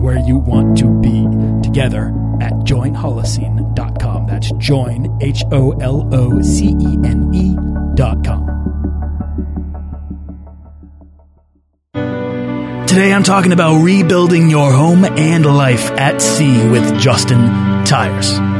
where you want to be together at joinholocene.com. That's join, H O L O C E N E.com. Today I'm talking about rebuilding your home and life at sea with Justin Tires.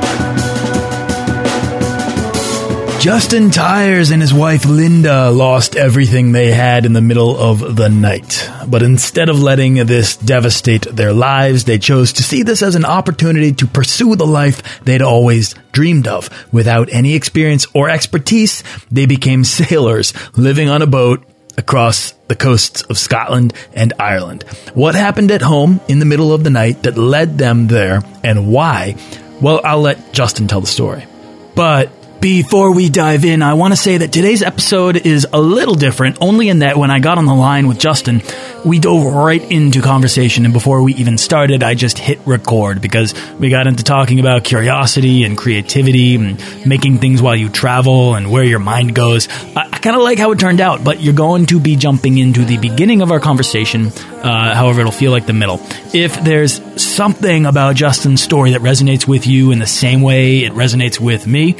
Justin Tires and his wife Linda lost everything they had in the middle of the night. But instead of letting this devastate their lives, they chose to see this as an opportunity to pursue the life they'd always dreamed of. Without any experience or expertise, they became sailors living on a boat across the coasts of Scotland and Ireland. What happened at home in the middle of the night that led them there and why? Well, I'll let Justin tell the story. But before we dive in, I want to say that today's episode is a little different, only in that when I got on the line with Justin, we dove right into conversation. And before we even started, I just hit record because we got into talking about curiosity and creativity and making things while you travel and where your mind goes. I, I kind of like how it turned out, but you're going to be jumping into the beginning of our conversation. Uh, however, it'll feel like the middle. If there's something about Justin's story that resonates with you in the same way it resonates with me,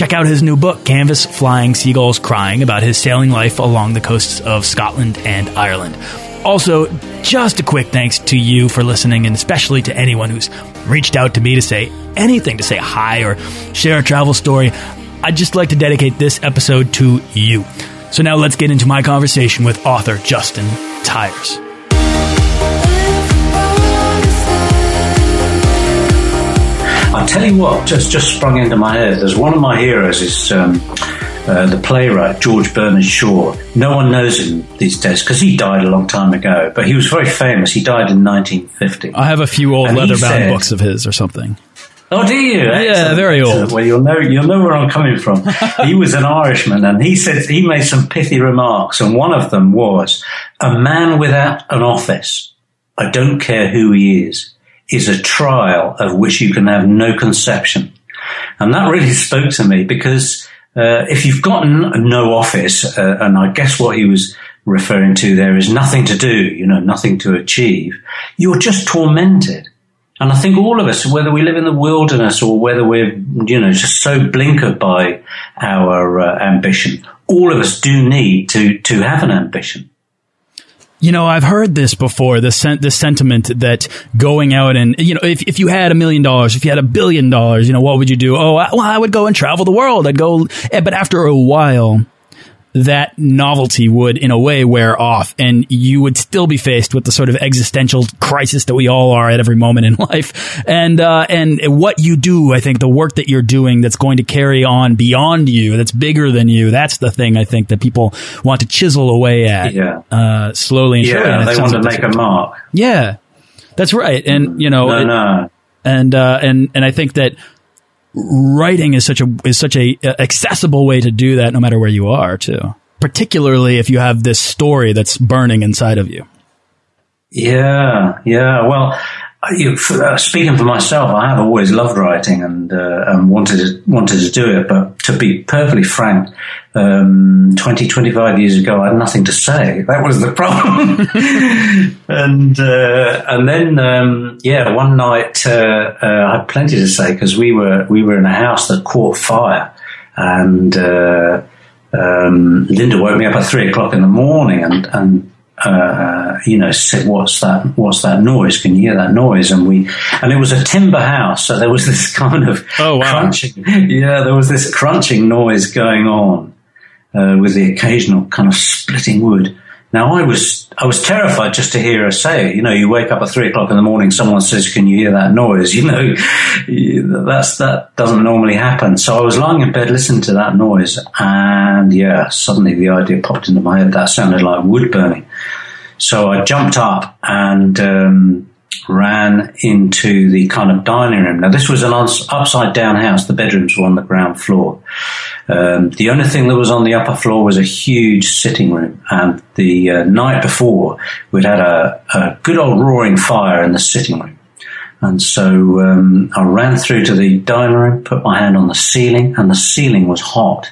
Check out his new book, Canvas Flying Seagulls Crying, about his sailing life along the coasts of Scotland and Ireland. Also, just a quick thanks to you for listening, and especially to anyone who's reached out to me to say anything, to say hi or share a travel story. I'd just like to dedicate this episode to you. So now let's get into my conversation with author Justin Tires. I tell you what, just just sprung into my head. There's one of my heroes is um, uh, the playwright George Bernard Shaw. No one knows him these days because he died a long time ago. But he was very famous. He died in 1950. I have a few old leather bound books of his or something. Oh, do you? Excellent, very old. Well, you'll know you'll know where I'm coming from. he was an Irishman, and he said he made some pithy remarks, and one of them was, "A man without an office, I don't care who he is, is a trial of which you can have no conception." And that really spoke to me because uh, if you've got n- no office, uh, and I guess what he was referring to there is nothing to do, you know, nothing to achieve, you're just tormented. And I think all of us, whether we live in the wilderness or whether we're, you know, just so blinkered by our uh, ambition, all of us do need to, to have an ambition. You know, I've heard this before. Sen- this sentiment that going out and you know, if if you had a million dollars, if you had a billion dollars, you know, what would you do? Oh, I, well, I would go and travel the world. I'd go, eh, but after a while, that novelty would, in a way, wear off, and you would still be faced with the sort of existential crisis that we all are at every moment in life. And uh, and what you do, I think, the work that you're doing that's going to carry on beyond you, that's bigger than you, that's the thing I think that people want to chisel away at, Yeah. uh, slowly and surely. Yeah, and they want to like make a mark. Yeah, that's right. And you know, No, it- no. and uh, and and I think that writing is such a is such a uh, accessible way to do that, no matter where you are, too. Particularly if you have this story that's burning inside of you. Yeah, yeah. Well, You, f- uh, speaking for myself, I have always loved writing and uh, and wanted to, wanted to do it. But to be perfectly frank, um, 20, 25 years ago, I had nothing to say. That was the problem. and uh, and then um, yeah, one night uh, uh, I had plenty to say because we were we were in a house that caught fire, and uh, um, Linda woke me up at three o'clock in the morning and and uh, you know "What's that? What's that noise? Can you hear that noise?" And we and it was a timber house, so there was this kind of Oh, wow. crunching. Yeah, there was this crunching noise going on. uh, with the occasional kind of splitting wood. Now I was I was terrified just to hear her say it. You know, you wake up at three o'clock in the morning, someone says, "Can you hear that noise?" You know, that's that doesn't normally happen. So I was lying in bed listening to that noise, and yeah, suddenly the idea popped into my head. That sounded like wood burning. So I jumped up and um, ran into the kind of dining room. Now, this was an upside down house. The bedrooms were on the ground floor. Um, the only thing that was on the upper floor was a huge sitting room. And the uh, night before, we'd had a, a, good old roaring fire in the sitting room. And so um, I ran through to the dining room, put my hand on the ceiling, and the ceiling was hot.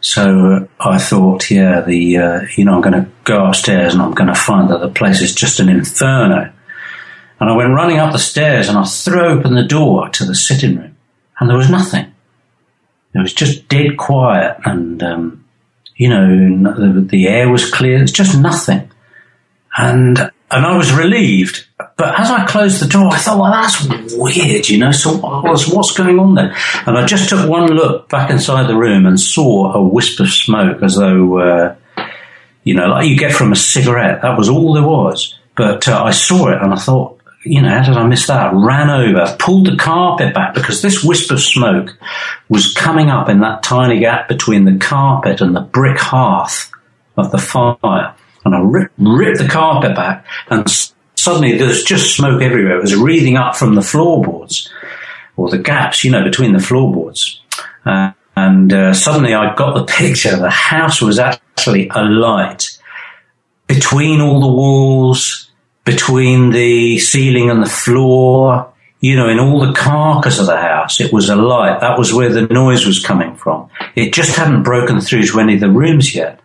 So I thought, yeah, the uh, you know, I'm going to go upstairs and I'm going to find that the place is just an inferno. And I went running up the stairs and I threw open the door to the sitting room and there was nothing. It was just dead quiet and, um, you know, the, the air was clear. It's just nothing. And, and I was relieved. But as I closed the door, I thought, well, that's weird, you know, so what's, what's going on there? And I just took one look back inside the room and saw a wisp of smoke as though, uh, you know, like you get from a cigarette. That was all there was. But uh, I saw it and I thought, you know, how did I miss that? Ran over, pulled the carpet back because this wisp of smoke was coming up in that tiny gap between the carpet and the brick hearth of the fire. And I ripped, ripped the carpet back and suddenly there was just smoke everywhere. It was wreathing up from the floorboards or the gaps, you know, between the floorboards. Uh, and uh, suddenly I got the picture. The house was actually alight between all the walls, between the ceiling and the floor, you know, in all the carcass of the house, it was alight. That was where the noise was coming from. It just hadn't broken through to any of the rooms yet.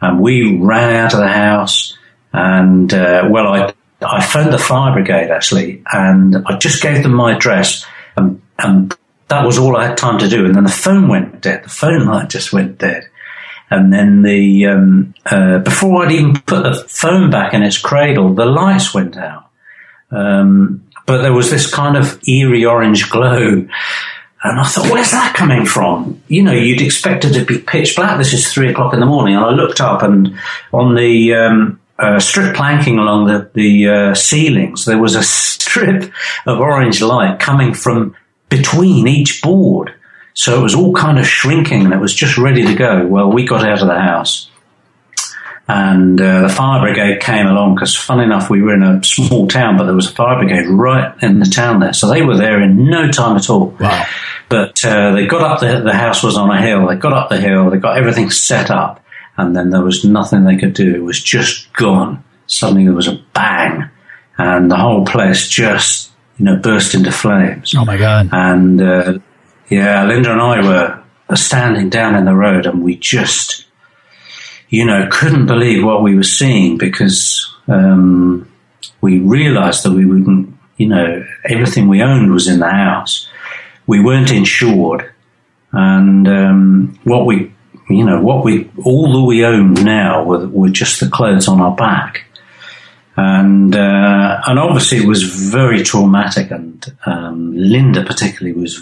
And we ran out of the house and, uh, well, I, I phoned the fire brigade actually and I just gave them my address and, and that was all I had time to do. And then the phone went dead. The phone line just went dead and then the um, uh, before I'd even put the phone back in its cradle, the lights went out. Um, but there was this kind of eerie orange glow. And I thought, where's that coming from? You know, you'd expect it to be pitch black. This is three o'clock in the morning. And I looked up and on the, um, uh, strip planking along the, the uh, ceilings, there was a strip of orange light coming from between each board. So it was all kind of shrinking and it was just ready to go. Well, we got out of the house and uh, the fire brigade came along because, fun enough, we were in a small town, but there was a fire brigade right in the town there. So they were there in no time at all. Wow. But uh, they got up the, the house was on a hill. They got up the hill. They got everything set up, and then there was nothing they could do. It was just gone. Suddenly there was a bang, and the whole place just you know burst into flames. Oh my god! And uh, yeah, Linda and I were standing down in the road and we just, you know, couldn't believe what we were seeing because um, we realized that we wouldn't, you know, everything we owned was in the house. We weren't insured. And um, what we, you know, what we, all that we owned now were, were just the clothes on our back. And, uh, and obviously it was very traumatic and, um, Linda particularly was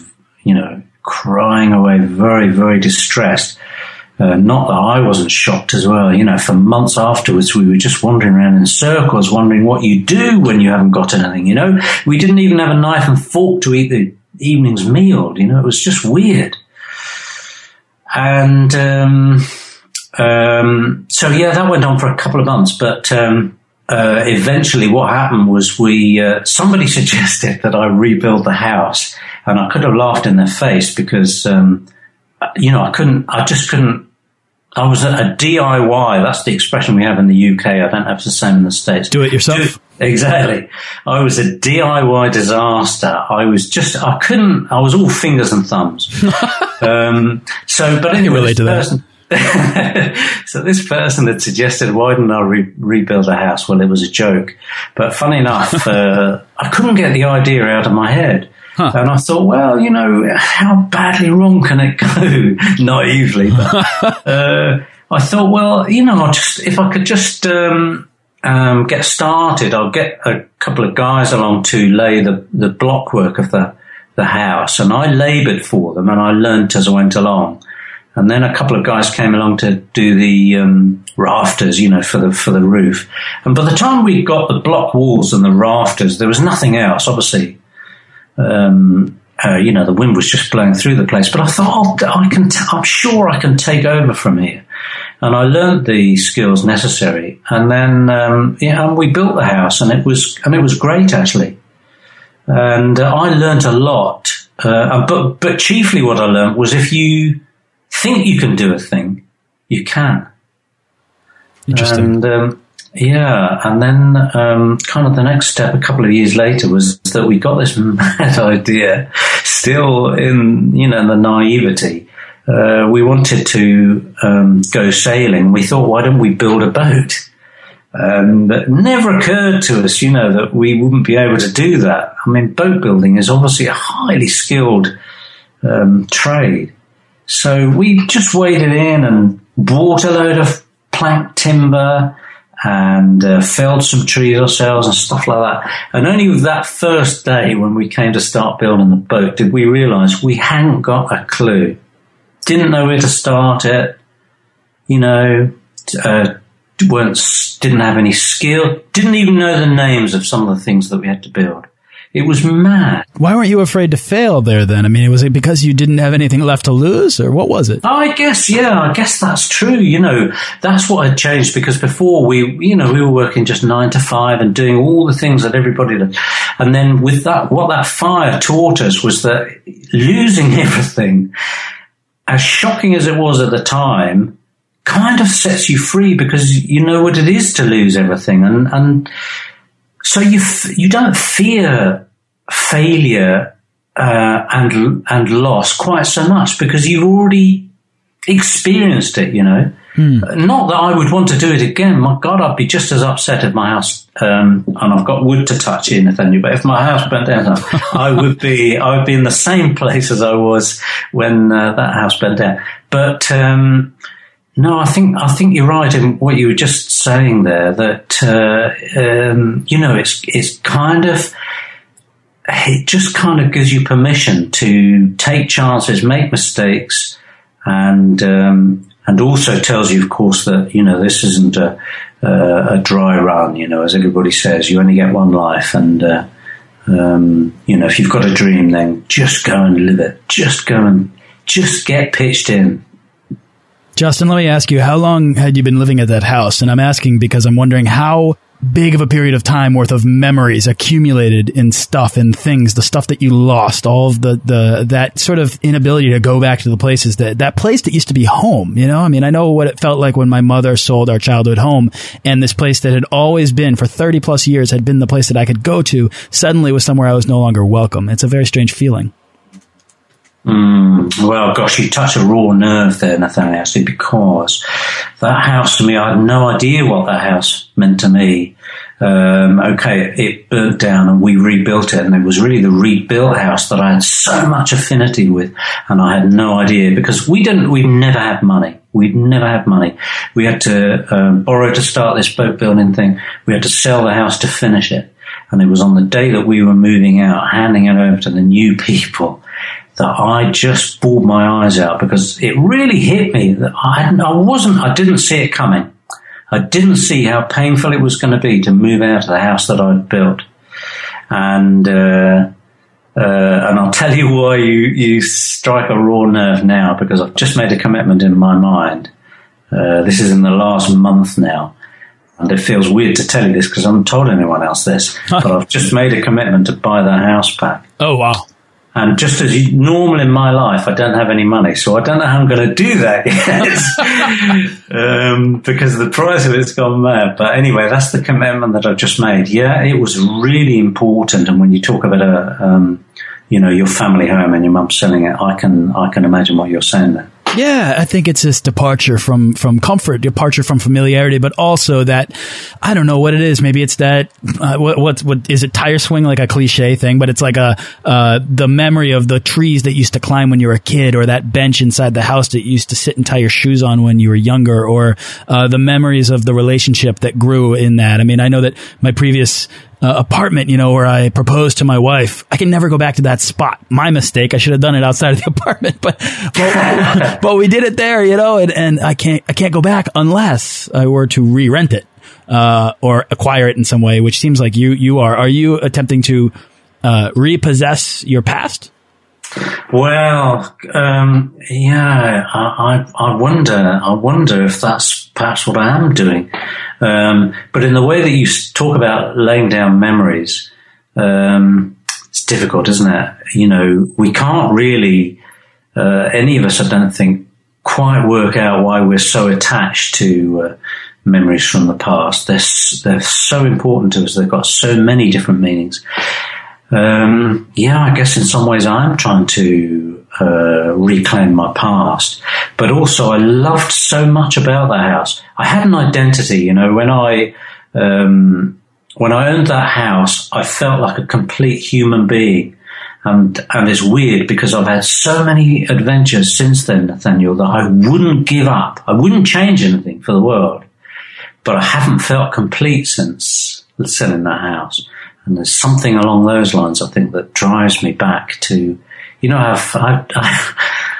you know, crying away, very, very distressed. Uh, not that I wasn't shocked as well. You know, for months afterwards, we were just wandering around in circles, wondering what you do when you haven't got anything. You know, we didn't even have a knife and fork to eat the evening's meal. You know, it was just weird. And um, um, so, yeah, that went on for a couple of months. But um, uh, eventually, what happened was we uh, somebody suggested that I rebuild the house and I could have laughed in their face because, um, you know, I couldn't, I just couldn't, I was a, a, DIY. That's the expression we have in the UK. I don't have the same in the States. Do it yourself. Exactly. I was a DIY disaster. I was just, I couldn't, I was all fingers and thumbs. um, so, but anyway, relate to person, that. so this person had suggested, why didn't I re- rebuild a house? Well, it was a joke. But funny enough, uh, I couldn't get the idea out of my head. Huh. And I thought, well, you know, how badly wrong can it go? Naively, but uh, I thought, well, you know, I just if I could just um, um, get started, I'll get a couple of guys along to lay the the block work of the the house, and I laboured for them, and I learnt as I went along. And then a couple of guys came along to do the um, rafters, you know, for the for the roof. And by the time we got the block walls and the rafters, there was nothing else. Obviously, um, uh, you know, the wind was just blowing through the place. But I thought, oh, I can. T- I'm sure I can take over from here. And I learned the skills necessary. And then, um, yeah, and we built the house, and it was and it was great actually. And uh, I learned a lot. Uh, but but chiefly, what I learned was if you think you can do a thing, you can. Interesting. And um, yeah, and then um, kind of the next step a couple of years later was that we got this mad idea, still in you know the naivety. Uh, we wanted to um, go sailing. We thought, why don't we build a boat? And it never occurred to us, you know, that we wouldn't be able to do that. I mean, boat building is obviously a highly skilled um, trade. So we just waded in and bought a load of plank timber and uh, felled some trees ourselves and stuff like that. And only with that first day when we came to start building the boat did we realise we hadn't got a clue. Didn't know where to start it. You know, uh, weren't didn't have any skill. Didn't even know the names of some of the things that we had to build. It was mad. Why weren't you afraid to fail there then? I mean, was it because you didn't have anything left to lose or what was it? I guess, yeah, I guess that's true. You know, that's what had changed because before we, you know, we were working just nine to five and doing all the things that everybody did. And then with that, what that fire taught us was that losing everything, as shocking as it was at the time, kind of sets you free because you know what it is to lose everything. And, and, so you f- you don't fear failure uh, and and loss quite so much because you've already experienced it. You know, hmm. not that I would want to do it again. My God, I'd be just as upset if my house um, and I've got wood to touch in, Nathaniel. But if my house burnt down, I would be I would be in the same place as I was when uh, that house burnt down. But um, no, I think I think you're right in what you were just saying there. That uh, um, you know, it's it's kind of it just kind of gives you permission to take chances, make mistakes, and um, and also tells you, of course, that you know this isn't a, a, a dry run. You know, as everybody says, you only get one life, and uh, um, you know, if you've got a dream, then just go and live it. Just go and just get pitched in Justin, let me ask you, how long had you been living at that house? And I'm asking because I'm wondering how big of a period of time worth of memories accumulated in stuff and things, the stuff that you lost, all of the, the, that sort of inability to go back to the places that, that place that used to be home, you know? I mean, I know what it felt like when my mother sold our childhood home and this place that had always been for 30 plus years had been the place that I could go to suddenly was somewhere I was no longer welcome. It's a very strange feeling. Mm, well, gosh, you touch a raw nerve there, Nathaniel, actually, because that house to me, I had no idea what that house meant to me. Um, okay, it burnt down and we rebuilt it, and it was really the rebuilt house that I had so much affinity with, and I had no idea because we didn't, we never had money. We'd never had money. We had to um, borrow to start this boat building thing. We had to sell the house to finish it. And it was on the day that we were moving out, handing it over to the new people that I just bawled my eyes out because it really hit me that I, I wasn't, I didn't see it coming. I didn't see how painful it was going to be to move out of the house that I'd built. And, uh, uh, and I'll tell you why you, you strike a raw nerve now because I've just made a commitment in my mind. Uh, this is in the last month now. And it feels weird to tell you this because I haven't told anyone else this, but I've just made a commitment to buy that house back. Oh, wow. And just as normal in my life, I don't have any money, so I don't know how I'm going to do that yet um, because the price of it's gone mad. But anyway, that's the commitment that I've just made. Yeah, it was really important. And when you talk about a, um, you know, your family home and your mum selling it, I can I can imagine what you're saying there. Yeah, I think it's this departure from from comfort, departure from familiarity, but also that I don't know what it is. Maybe it's that uh, what, what what is it? Tire swing, like a cliche thing, but it's like a uh, the memory of the trees that used to climb when you were a kid, or that bench inside the house that you used to sit and tie your shoes on when you were younger, or uh, the memories of the relationship that grew in that. I mean, I know that my previous uh, apartment, you know, where I proposed to my wife. I can never go back to that spot. My mistake. I should have done it outside of the apartment, but but, but we did it there, you know, and, and I can't I can't go back unless I were to re-rent it uh, or acquire it in some way. Which seems like you you are. Are you attempting to uh, repossess your past? Well, um, yeah, I, I, I, wonder. I wonder if that's perhaps what I am doing. Um, but in the way that you talk about laying down memories, um, it's difficult, isn't it? You know, we can't really, uh, any of us, I don't think, quite work out why we're so attached to uh, memories from the past. They're, they're so important to us. They've got so many different meanings. Um, yeah, I guess in some ways I'm trying to uh, reclaim my past, but also I loved so much about that house. I had an identity, you know, when I um, when I owned that house, I felt like a complete human being. And, and it's weird because I've had so many adventures since then, Nathaniel, that I wouldn't give up. I wouldn't change anything for the world. But I haven't felt complete since selling that house. And there's something along those lines, I think, that drives me back to, you know, I've, I've,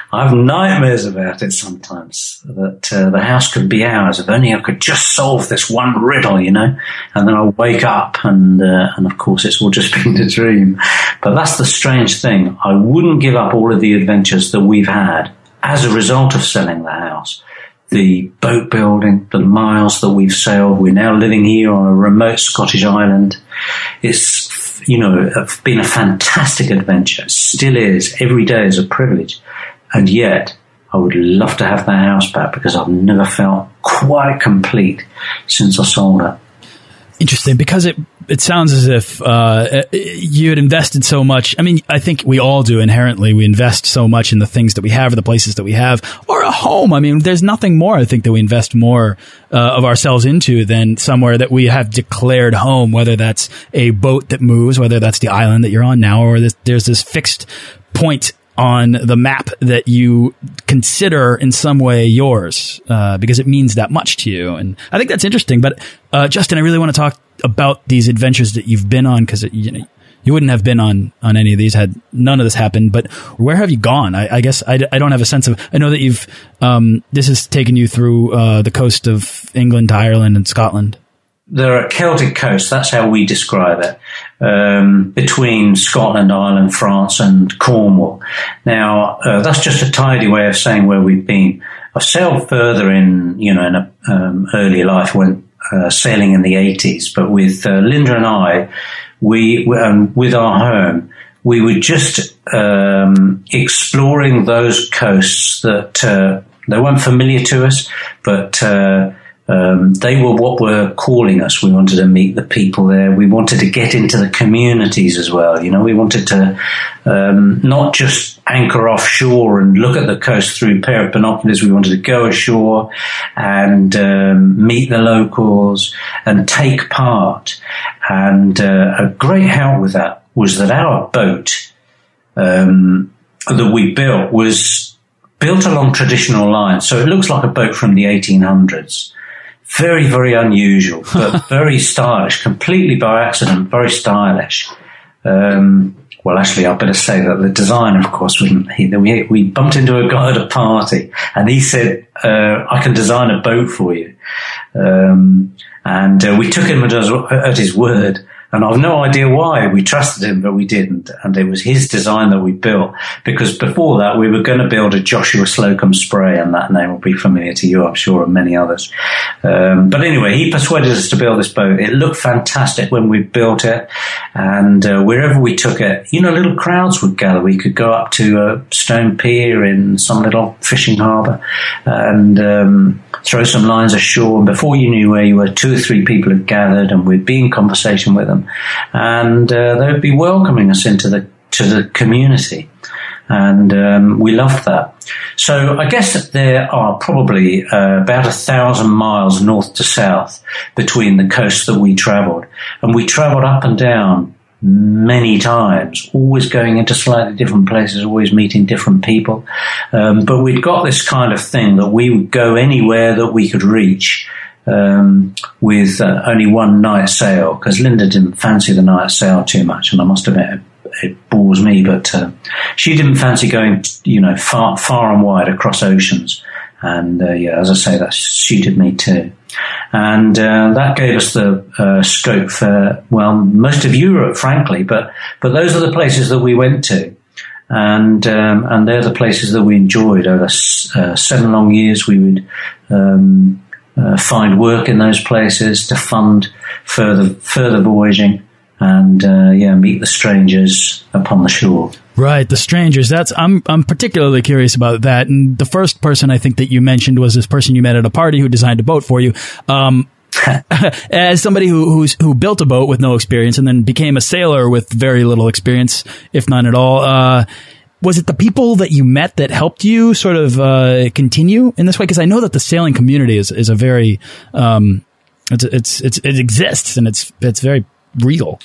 I have nightmares about it sometimes that uh, the house could be ours if only I could just solve this one riddle, you know. And then I wake up and uh, and of course it's all just been a dream. But that's the strange thing. I wouldn't give up all of the adventures that we've had as a result of selling the house the boat building, the miles that we've sailed. We're now living here on a remote Scottish island. It's, you know, been a fantastic adventure. It still is. Every day is a privilege. And yet, I would love to have that house back because I've never felt quite complete since I sold it. Interesting, because it it sounds as if uh, you had invested so much. I mean, I think we all do inherently. We invest so much in the things that we have, or the places that we have, or a home. I mean, there's nothing more. I think that we invest more uh, of ourselves into than somewhere that we have declared home. Whether that's a boat that moves, whether that's the island that you're on now, or this, there's this fixed point on the map that you consider in some way yours uh, because it means that much to you. And I think that's interesting. But uh, Justin, I really want to talk about these adventures that you've been on because you know you wouldn't have been on on any of these had none of this happened. But where have you gone? I, I guess I, I don't have a sense of. I know that you've um, this has taken you through uh, the coast of England to Ireland and Scotland. There are Celtic coasts, That's how we describe it um, between Scotland, Ireland, France, and Cornwall. Now, uh, that's just a tidy way of saying where we've been. I've sailed further in, you know, in a um, early life, when uh, sailing in the 80s, but with uh, Linda and I, we, um, with our home, we were just um, exploring those coasts that uh, they weren't familiar to us, but uh, um, they were what were calling us. We wanted to meet the people there. We wanted to get into the communities as well. You know, we wanted to um, not just anchor offshore and look at the coast through a pair of binoculars. We wanted to go ashore and um, meet the locals and take part. And uh, a great help with that was that our boat um, that we built was built along traditional lines. So it looks like a boat from the 1800s very, very unusual, but very stylish, completely by accident, very stylish. Um, well, actually, I better say that the designer, of course, wouldn't. He, we, we bumped into a guy at a party, and he said, uh, "I can design a boat for you." Um, and uh, we took him at his, at his word. And I've no idea why we trusted him, but we didn't. And it was his design that we built because before that we were going to build a Joshua Slocum spray and that name will be familiar to you, I'm sure, and many others. Um, but anyway, he persuaded us to build this boat. It looked fantastic when we built it. And uh, wherever we took it, you know, little crowds would gather. We could go up to a stone pier in some little fishing harbour and, um, throw some lines ashore, and before you knew where you were, two or three people had gathered, and we'd be in conversation with them, and uh, they would be welcoming us into the to the community, and um, we loved that. So I guess that there are probably uh, about a thousand miles north to south between the coasts that we travelled, and we travelled up and down many times, always going into slightly different places, always meeting different people. Um, but we'd got this kind of thing that we would go anywhere that we could reach. um, with uh, only one night sail because Linda didn't fancy the night sail too much, and I must admit it, bores me. But uh, she didn't fancy going, you know, far far and wide across oceans. And uh, yeah, as I say, that suited me too. And uh, that gave us the uh, scope for well most of Europe, frankly. But but those are the places that we went to and um, and they're the places that we enjoyed over uh, seven long years. We would um, uh, find work in those places to fund further further voyaging, and uh, yeah, meet the strangers upon the shore. Right, the strangers. That's I'm I'm particularly curious about that. And the first person I think that you mentioned was this person you met at a party who designed a boat for you. Um, as somebody who who built a boat with no experience and then became a sailor with very little experience, if none at all. Uh, was it the people that you met that helped you sort of uh, continue in this way? Because I know that the sailing community is is a very um, it's, it's it's it exists and it's it's very real.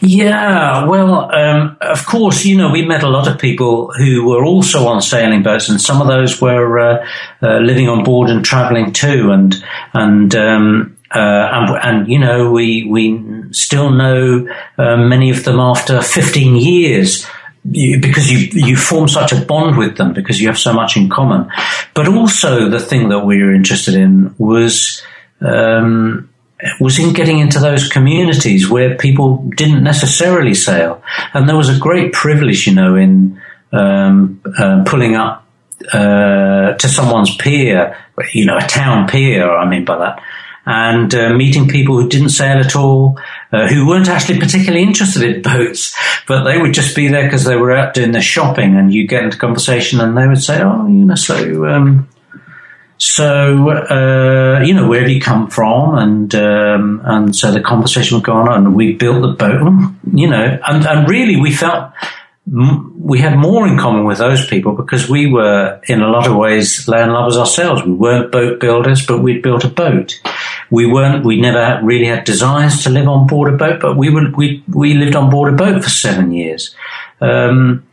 Yeah, well, um, of course, you know, we met a lot of people who were also on sailing boats, and some of those were uh, uh, living on board and traveling too, and and. Um, uh, and, and, you know, we we still know uh, many of them after 15 years. You, because you you form such a bond with them because you have so much in common, but also the thing that we were interested in was um, was in getting into those communities where people didn't necessarily sail. And there was a great privilege, you know, in um, uh, pulling up uh, to someone's pier, you know, a town pier, I mean by that, and uh, meeting people who didn't sail at all, uh, who weren't actually particularly interested in boats, but they would just be there because they were out doing their shopping, and you get into conversation, and they would say, "Oh, you know, so um, so, uh, you know, where have you come from? And, um, and so the conversation would go on and we built the boat, you know, and, and really we felt we had more in common with those people because we were in a lot of ways land landlubbers ourselves. We weren't boat builders, but we'd built a boat. We weren't, we never really had desires to live on board a boat, but we were, we, we lived on board a boat for seven years. Um,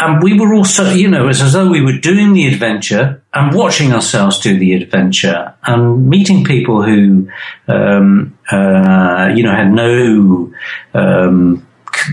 and we were also, you know, it's as though we were doing the adventure and watching ourselves do the adventure and meeting people who, um, uh, you know, had no um,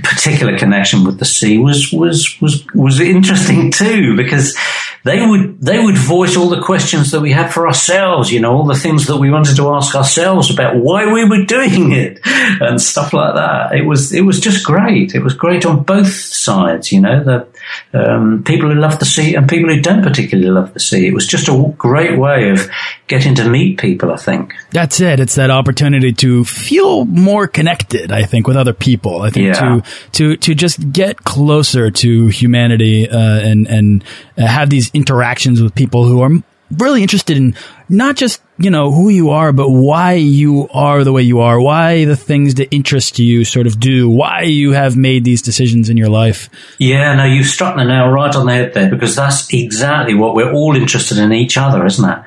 particular connection with the sea was was was was interesting too because they would they would voice all the questions that we had for ourselves, you know, all the things that we wanted to ask ourselves about why we were doing it and stuff like that. It was it was just great. It was great on both sides, you know, the um, people who love the sea and people who don't particularly love the sea. It was just a great way of getting to meet people. I think that's it. It's that opportunity to feel more connected. I think with other people. I think yeah. to to to just get closer to humanity uh, and and have these interactions with people who are really interested in not just, you know, who you are, but why you are the way you are, why the things that interest you sort of do, why you have made these decisions in your life. Yeah, no, you've struck the nail right on the head there because that's exactly what we're all interested in each other, isn't it?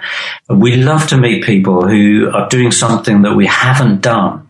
We love to meet people who are doing something that we haven't done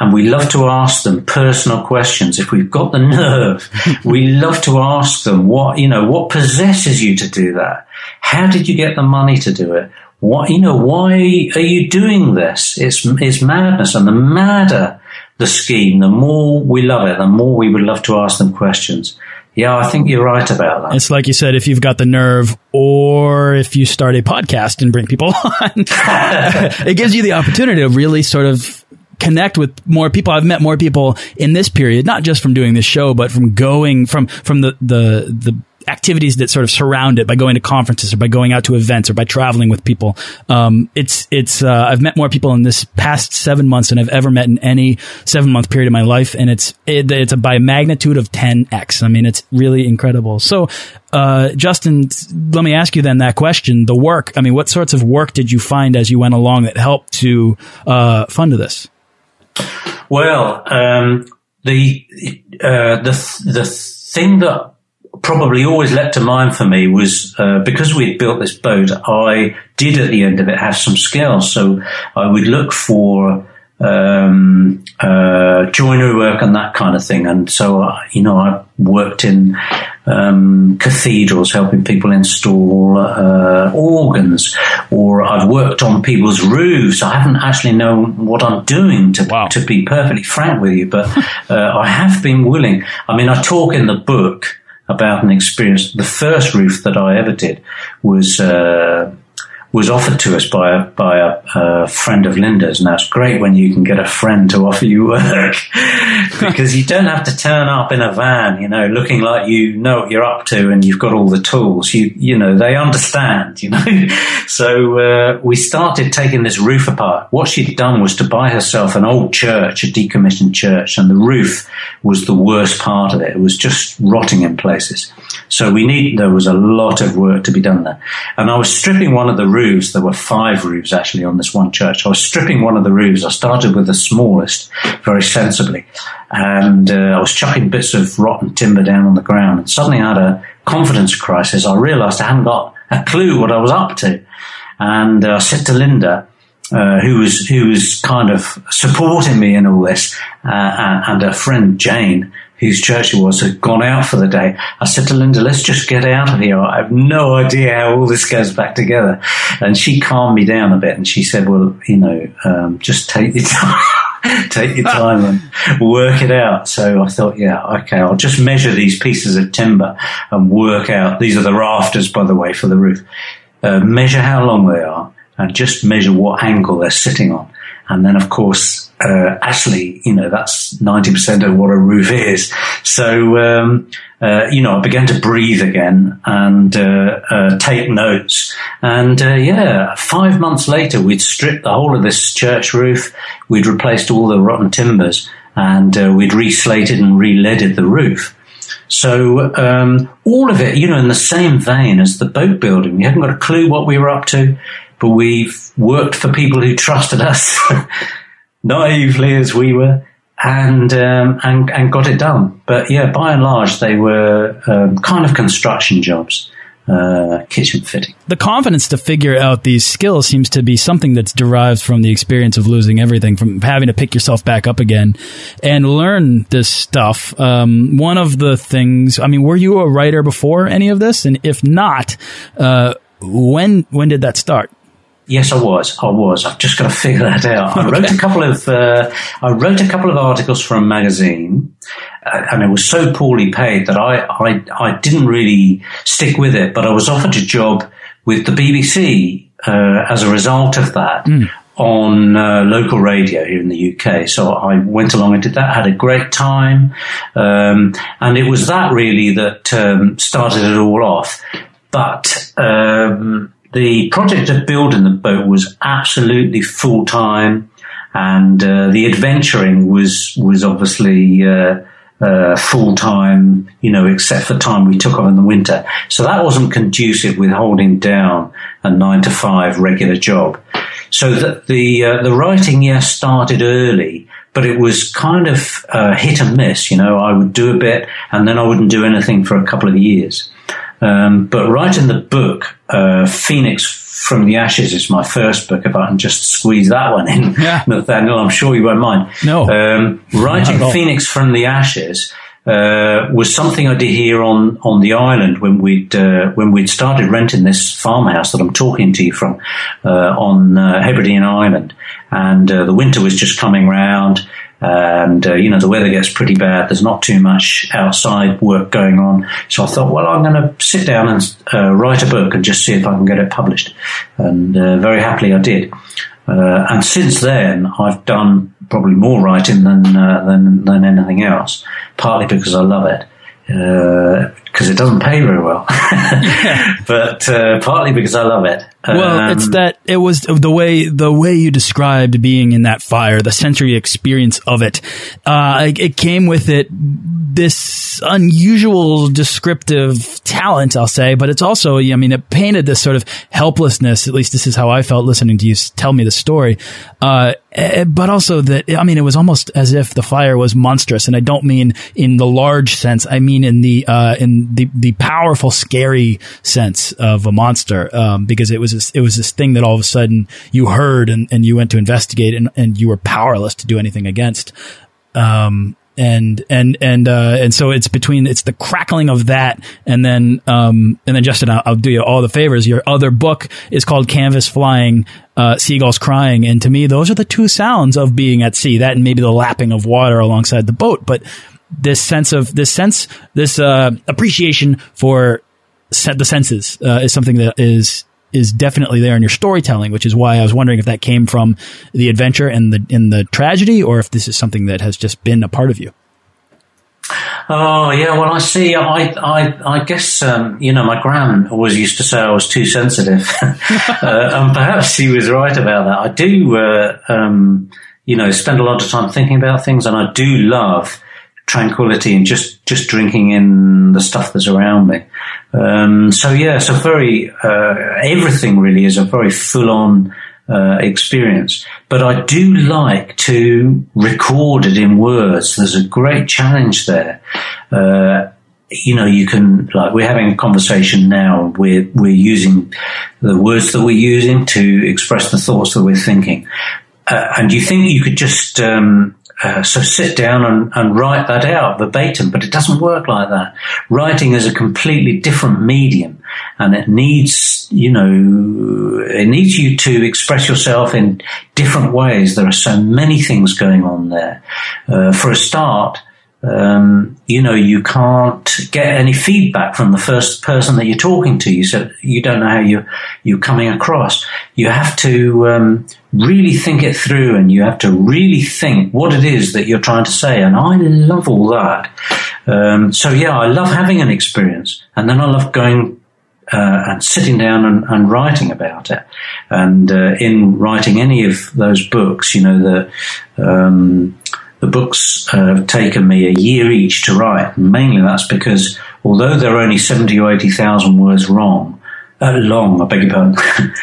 and we love to ask them personal questions. If we've got the nerve, we love to ask them what, you know, what possesses you to do that? How did you get the money to do it? What, you know, why are you doing this? It's, it's madness. And the madder the scheme, the more we love it, the more we would love to ask them questions. Yeah, I think you're right about that. It's like you said, if you've got the nerve or if you start a podcast and bring people on, it gives you the opportunity to really sort of connect with more people. I've met more people in this period, not just from doing this show, but from going from from the the the activities that sort of surround it by going to conferences or by going out to events or by traveling with people. Um, it's it's uh, I've met more people in this past seven months than I've ever met in any seven month period of my life, and it's it, it's a by magnitude of ten x. I mean, it's really incredible. So, uh, Justin, let me ask you then that question: the work. I mean, what sorts of work did you find as you went along that helped to uh, fund this? Well, um, the uh, the the thing that probably always leapt to mind for me was uh, because we had built this boat. I did at the end of it have some skills, so I would look for um, uh, joinery work and that kind of thing. And so, uh, you know, I worked in um, cathedrals, helping people install uh, organs, or I've worked on people's roofs. I haven't actually known what I'm doing, to, wow. to be perfectly frank with you, but uh, I have been willing. I mean, I talk in the book about an experience. The first roof that I ever did was uh, was offered to us by a, by a, a, friend of Linda's. Now it's great when you can get a friend to offer you work because you don't have to turn up in a van, you know, looking like you know what you're up to and you've got all the tools. You, you know, they understand, you know. so, uh, we started taking this roof apart. What she'd done was to buy herself an old church, a decommissioned church, and the roof was the worst part of it. It was just rotting in places. So we need, there was a lot of work to be done there. And I was stripping one of the roofs. There were five roofs actually on this one church. I was stripping one of the roofs. I started with the smallest very sensibly. And uh, I was chucking bits of rotten timber down on the ground. And suddenly I had a confidence crisis. I realized I hadn't got a clue what I was up to. And uh, I said to Linda, uh, who was who was kind of supporting me in all this, uh, and her friend Jane, whose church it was, had gone out for the day. I said to Linda, let's just get out of here. I have no idea how all this goes back together. And she calmed me down a bit and she said, well, you know, um, just take your time. take your time and work it out. So I thought, yeah, okay, I'll just measure these pieces of timber and work out. These are the rafters, by the way, for the roof. Uh, measure how long they are and just measure what angle they're sitting on. And then, of course, uh, actually, you know, that's 90% of what a roof is. So, um, uh, you know, I began to breathe again and uh, uh take notes. And uh, yeah, five months later, we'd stripped the whole of this church roof. We'd replaced all the rotten timbers and uh, we'd reslated and re-leaded the roof. So um, all of it, you know, in the same vein as the boat building. We hadn't got a clue what we were up to, but we've worked for people who trusted us. naively as we were, and um, and and got it done. But yeah, by and large, they were um, kind of construction jobs. Uh, kitchen fitting. The confidence to figure out these skills seems to be something that's derived from the experience of losing everything, from having to pick yourself back up again and learn this stuff. Um, one of the things, I mean, were you a writer before any of this? And if not, uh, when when did that start? Yes, I was. I was. I've just got to figure that out. I wrote a couple of uh, I wrote a couple of articles for a magazine, uh, and it was so poorly paid that I, I I didn't really stick with it. But I was offered a job with the BBC uh, as a result of that. Mm. On uh, local radio here in the UK, so I went along and did that. Had a great time, um, and it was that really that um, started it all off. But um, the project of building the boat was absolutely full time, and uh, the adventuring was was obviously uh, uh, full time. You know, except for time we took off in the winter, so that wasn't conducive with holding down a nine to five regular job. So that the uh, the writing, yes, started early, but it was kind of uh, hit and miss. You know, I would do a bit, and then I wouldn't do anything for a couple of years. Um, but writing the book, uh, Phoenix from the Ashes is my first book. If I can just squeeze that one in, yeah. Nathaniel, I'm sure you won't mind. No. Um, writing Phoenix from the Ashes uh, was something I did here on, on the island when we'd uh, when we'd started renting this farmhouse that I'm talking to you from uh, on uh, Hebridean Island, and uh, the winter was just coming round and uh, you know the weather gets pretty bad. There's not too much outside work going on, so I thought, well, I'm going to sit down and write a book and just see if I can get it published. And very happily, I did. And since then, I've done probably more writing than than than anything else. Partly because I love it, uh, because it doesn't pay very well, but uh, partly because I love it. Well, um, it's that it was the way the way you described being in that fire, the sensory experience of it. Uh, it, it came with it this unusual descriptive talent, I'll say, but it's also, I mean, it painted this sort of helplessness. At least this is how I felt listening to you tell me the story. Uh, eh, but also that, I mean, it was almost as if the fire was monstrous, and I don't mean in the large sense. I mean in the uh, in the the powerful, scary sense of a monster um, because it was this, it was this thing that all of a sudden you heard and, and you went to investigate and, and you were powerless to do anything against. Um, and and and uh, and so it's between it's the crackling of that and then um, and then Justin I'll, I'll, do you all the favors. Your other book is called Canvas Flying uh, Seagulls Crying. And to me those are the two sounds of being at sea that and maybe the lapping of water alongside the boat. But this sense of this sense this uh, appreciation for the senses uh, is something that is is definitely there in your storytelling, which is why I was wondering if that came from the adventure and the in the tragedy, or if this is something that has just been a part of you. Oh yeah, well I see. I I, I guess um, you know my gran always used to say I was too sensitive, uh, and perhaps she was right about that. I do, uh, um, you know, spend a lot of time thinking about things, and I do love tranquility and just just drinking in the stuff that's around me. Um, so yeah, so very uh, everything really is a very full on. Uh, experience, but I do like to record it in words. There's a great challenge there. Uh, you know, you can like we're having a conversation now. We're we're using the words that we're using to express the thoughts that we're thinking, uh, and you think you could just um, uh, so sit down and, and, write that out verbatim, but it doesn't work like that. Writing is a completely different medium and it needs, you know, it needs you to express yourself in different ways. There are so many things going on there. Uh, for a start, um, you know, you can't get any feedback from the first person that you're talking to. You said you don't know how you you're coming across. You have to um, really think it through, and you have to really think what it is that you're trying to say. And I love all that. Um, so yeah, I love having an experience, and then I love going. Uh, and sitting down and, and, writing about it, and uh, in writing any of those books, you know the um, the books uh, have taken me a year each to write. Mainly that's because although they're only 70 or 80,000 words wrong, uh, long, I beg your pardon,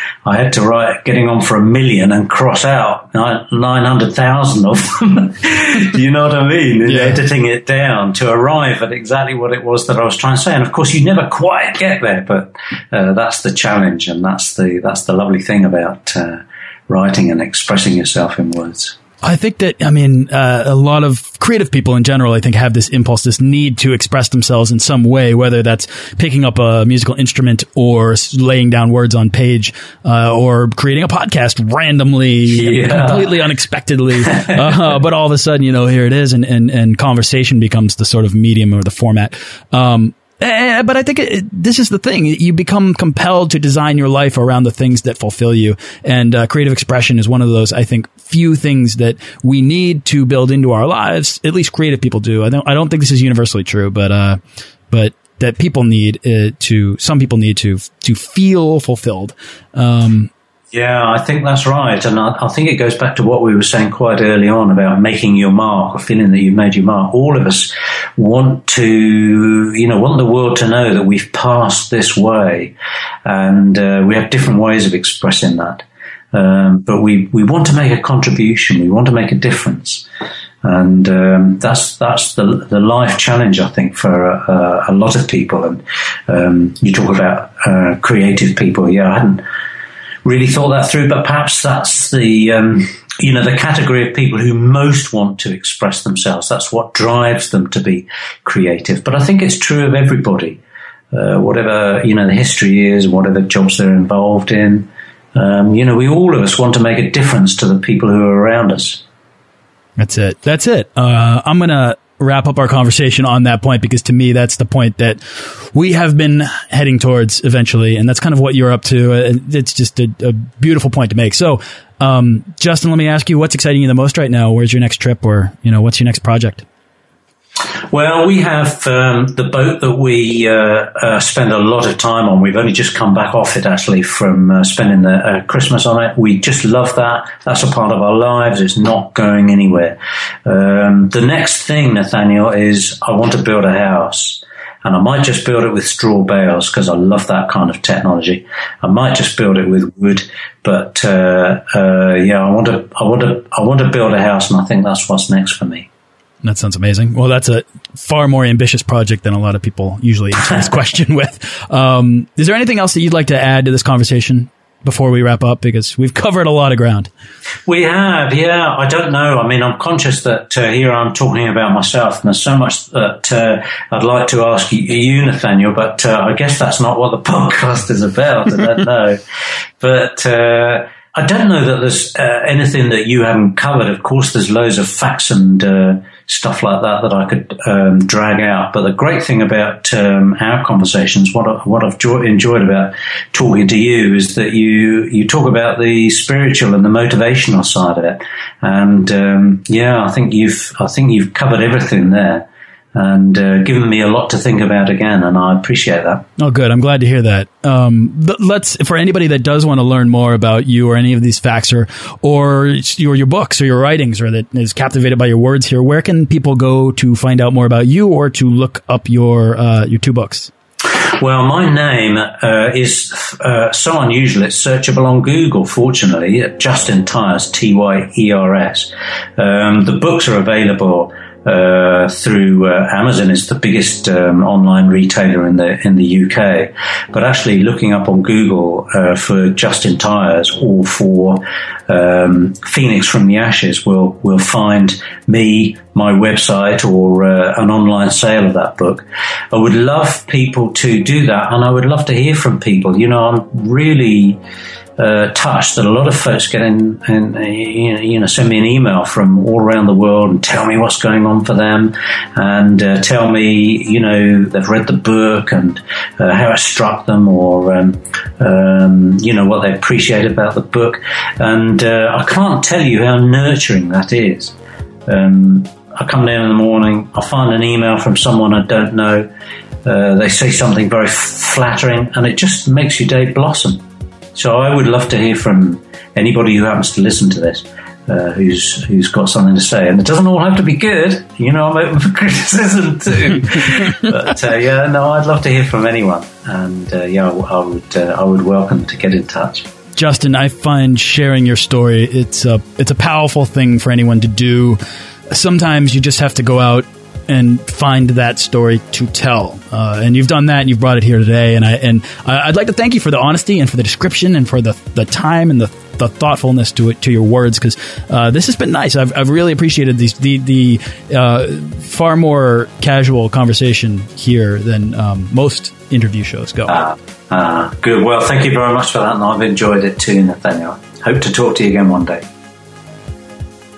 I had to write getting on for a million and cross out 900,000 of them. Do you know what I mean? Yeah. Editing it down to arrive at exactly what it was that I was trying to say. And of course, you never quite get there, but uh, that's the challenge and that's the, that's the lovely thing about uh, writing and expressing yourself in words. I think that, I mean, uh, a lot of creative people in general, I think, have this impulse, this need to express themselves in some way, whether that's picking up a musical instrument or laying down words on page, uh, or creating a podcast randomly, yeah. completely unexpectedly. uh, but all of a sudden, you know, here it is, and, and, and conversation becomes the sort of medium or the format. Um, uh, but I think it, this is the thing. You become compelled to design your life around the things that fulfill you. And uh, creative expression is one of those, I think, few things that we need to build into our lives. At least creative people do. I don't, I don't think this is universally true, but, uh, but that people need uh, to, some people need to, to feel fulfilled. Um, yeah, I think that's right. And I, I, think it goes back to what we were saying quite early on about making your mark or feeling that you've made your mark. All of us want to, you know, want the world to know that we've passed this way. And uh, we have different ways of expressing that. Um, but we, we want to make a contribution. We want to make a difference. And um, that's that's the the life challenge I think for uh, a lot of people. And um, you talk about uh, creative people. Yeah, I hadn't really thought that through, but perhaps that's the, um, you know, the category of people who most want to express themselves. That's what drives them to be creative. But I think it's true of everybody. Uh, whatever, you know, the history is, whatever jobs they're involved in. Um, you know, we all of us want to make a difference to the people who are around us. That's it. That's it. Uh, I'm to wrap up our conversation on that point because to me that's the point that we have been heading towards eventually and that's kind of what you're up to And it's just a, a beautiful point to make. So um, justin let me ask you what's exciting you the most right now? Where's your next trip or you know what's your next project well, we have um, the boat that we uh, uh, spend a lot of time on. We've only just come back off it actually from uh, spending the uh, Christmas on it. We just love that. That's a part of our lives. It's not going anywhere. Um, the next thing, Nathaniel, is I want to build a house. And I might just build it with straw bales because I love that kind of technology. I might just build it with wood, but uh, uh, yeah, I want to, I want to, I want to build a house, and I think that's what's next for me. That sounds amazing. Well, that's a far more ambitious project than a lot of people usually answer this question with. Um, is there anything else that you'd like to add to this conversation before we wrap up? Because we've covered a lot of ground. We have, yeah. I don't know. I mean, I'm conscious that uh, here I'm talking about myself, and there's so much that uh, I'd like to ask you, you Nathaniel, but uh, I guess that's not what the podcast is about. I don't know. but uh, I don't know that there's uh, anything that you haven't covered. Of course, there's loads of facts and uh, stuff like that that I could um, drag out. But the great thing about um, our conversations, what I, what I've jo- enjoyed about talking to you, is that you you talk about the spiritual and the motivational side of it. And um, yeah, I think you've I think you've covered everything there and uh, given me a lot to think about again, and I appreciate that. Oh, good. I'm glad to hear that. Um, let's for anybody that does want to learn more about you or any of these facts or or your your books or your writings or that is captivated by your words here. Where can people go to find out more about you or to look up your uh, your two books? Well, my name uh, is uh, so unusual. It's searchable on Google. Fortunately, Justin Tyers, T Y E R S. Um, the books are available uh, through uh, Amazon is the biggest um, online retailer in the in the UK. But actually, looking up on Google uh, for Justin Tyers or for um, Phoenix from the Ashes, will will find me, my website, or uh, an online sale of that book. I would love people to do that, and I would love to hear from people. You know, I'm really uh, touched that a lot of folks get in and you know send me an email from all around the world and tell me what's going on for them and uh, tell me you know they've read the book and uh, how it struck them or um, um, you know what they appreciate about the book and uh, I can't tell you how nurturing that is. Um, I come down in the morning, I find an email from someone I don't know. Uh, they say something very flattering, and it just makes your day blossom. So I would love to hear from anybody who happens to listen to this. Uh, who's who's got something to say, and it doesn't all have to be good. You know, I'm open for criticism too. but uh, yeah, no, I'd love to hear from anyone, and uh, yeah, I would uh, I would welcome to get in touch. Justin, I find sharing your story it's a it's a powerful thing for anyone to do. Sometimes you just have to go out and find that story to tell. Uh, and you've done that, and you've brought it here today. And I and I'd like to thank you for the honesty and for the description and for the the time and the the thoughtfulness to it to your words because uh, this has been nice. I've, I've really appreciated these the the uh, far more casual conversation here than um, most interview shows go. Ah, good. Well, thank you very much for that, and I've enjoyed it too, Nathaniel. Hope to talk to you again one day.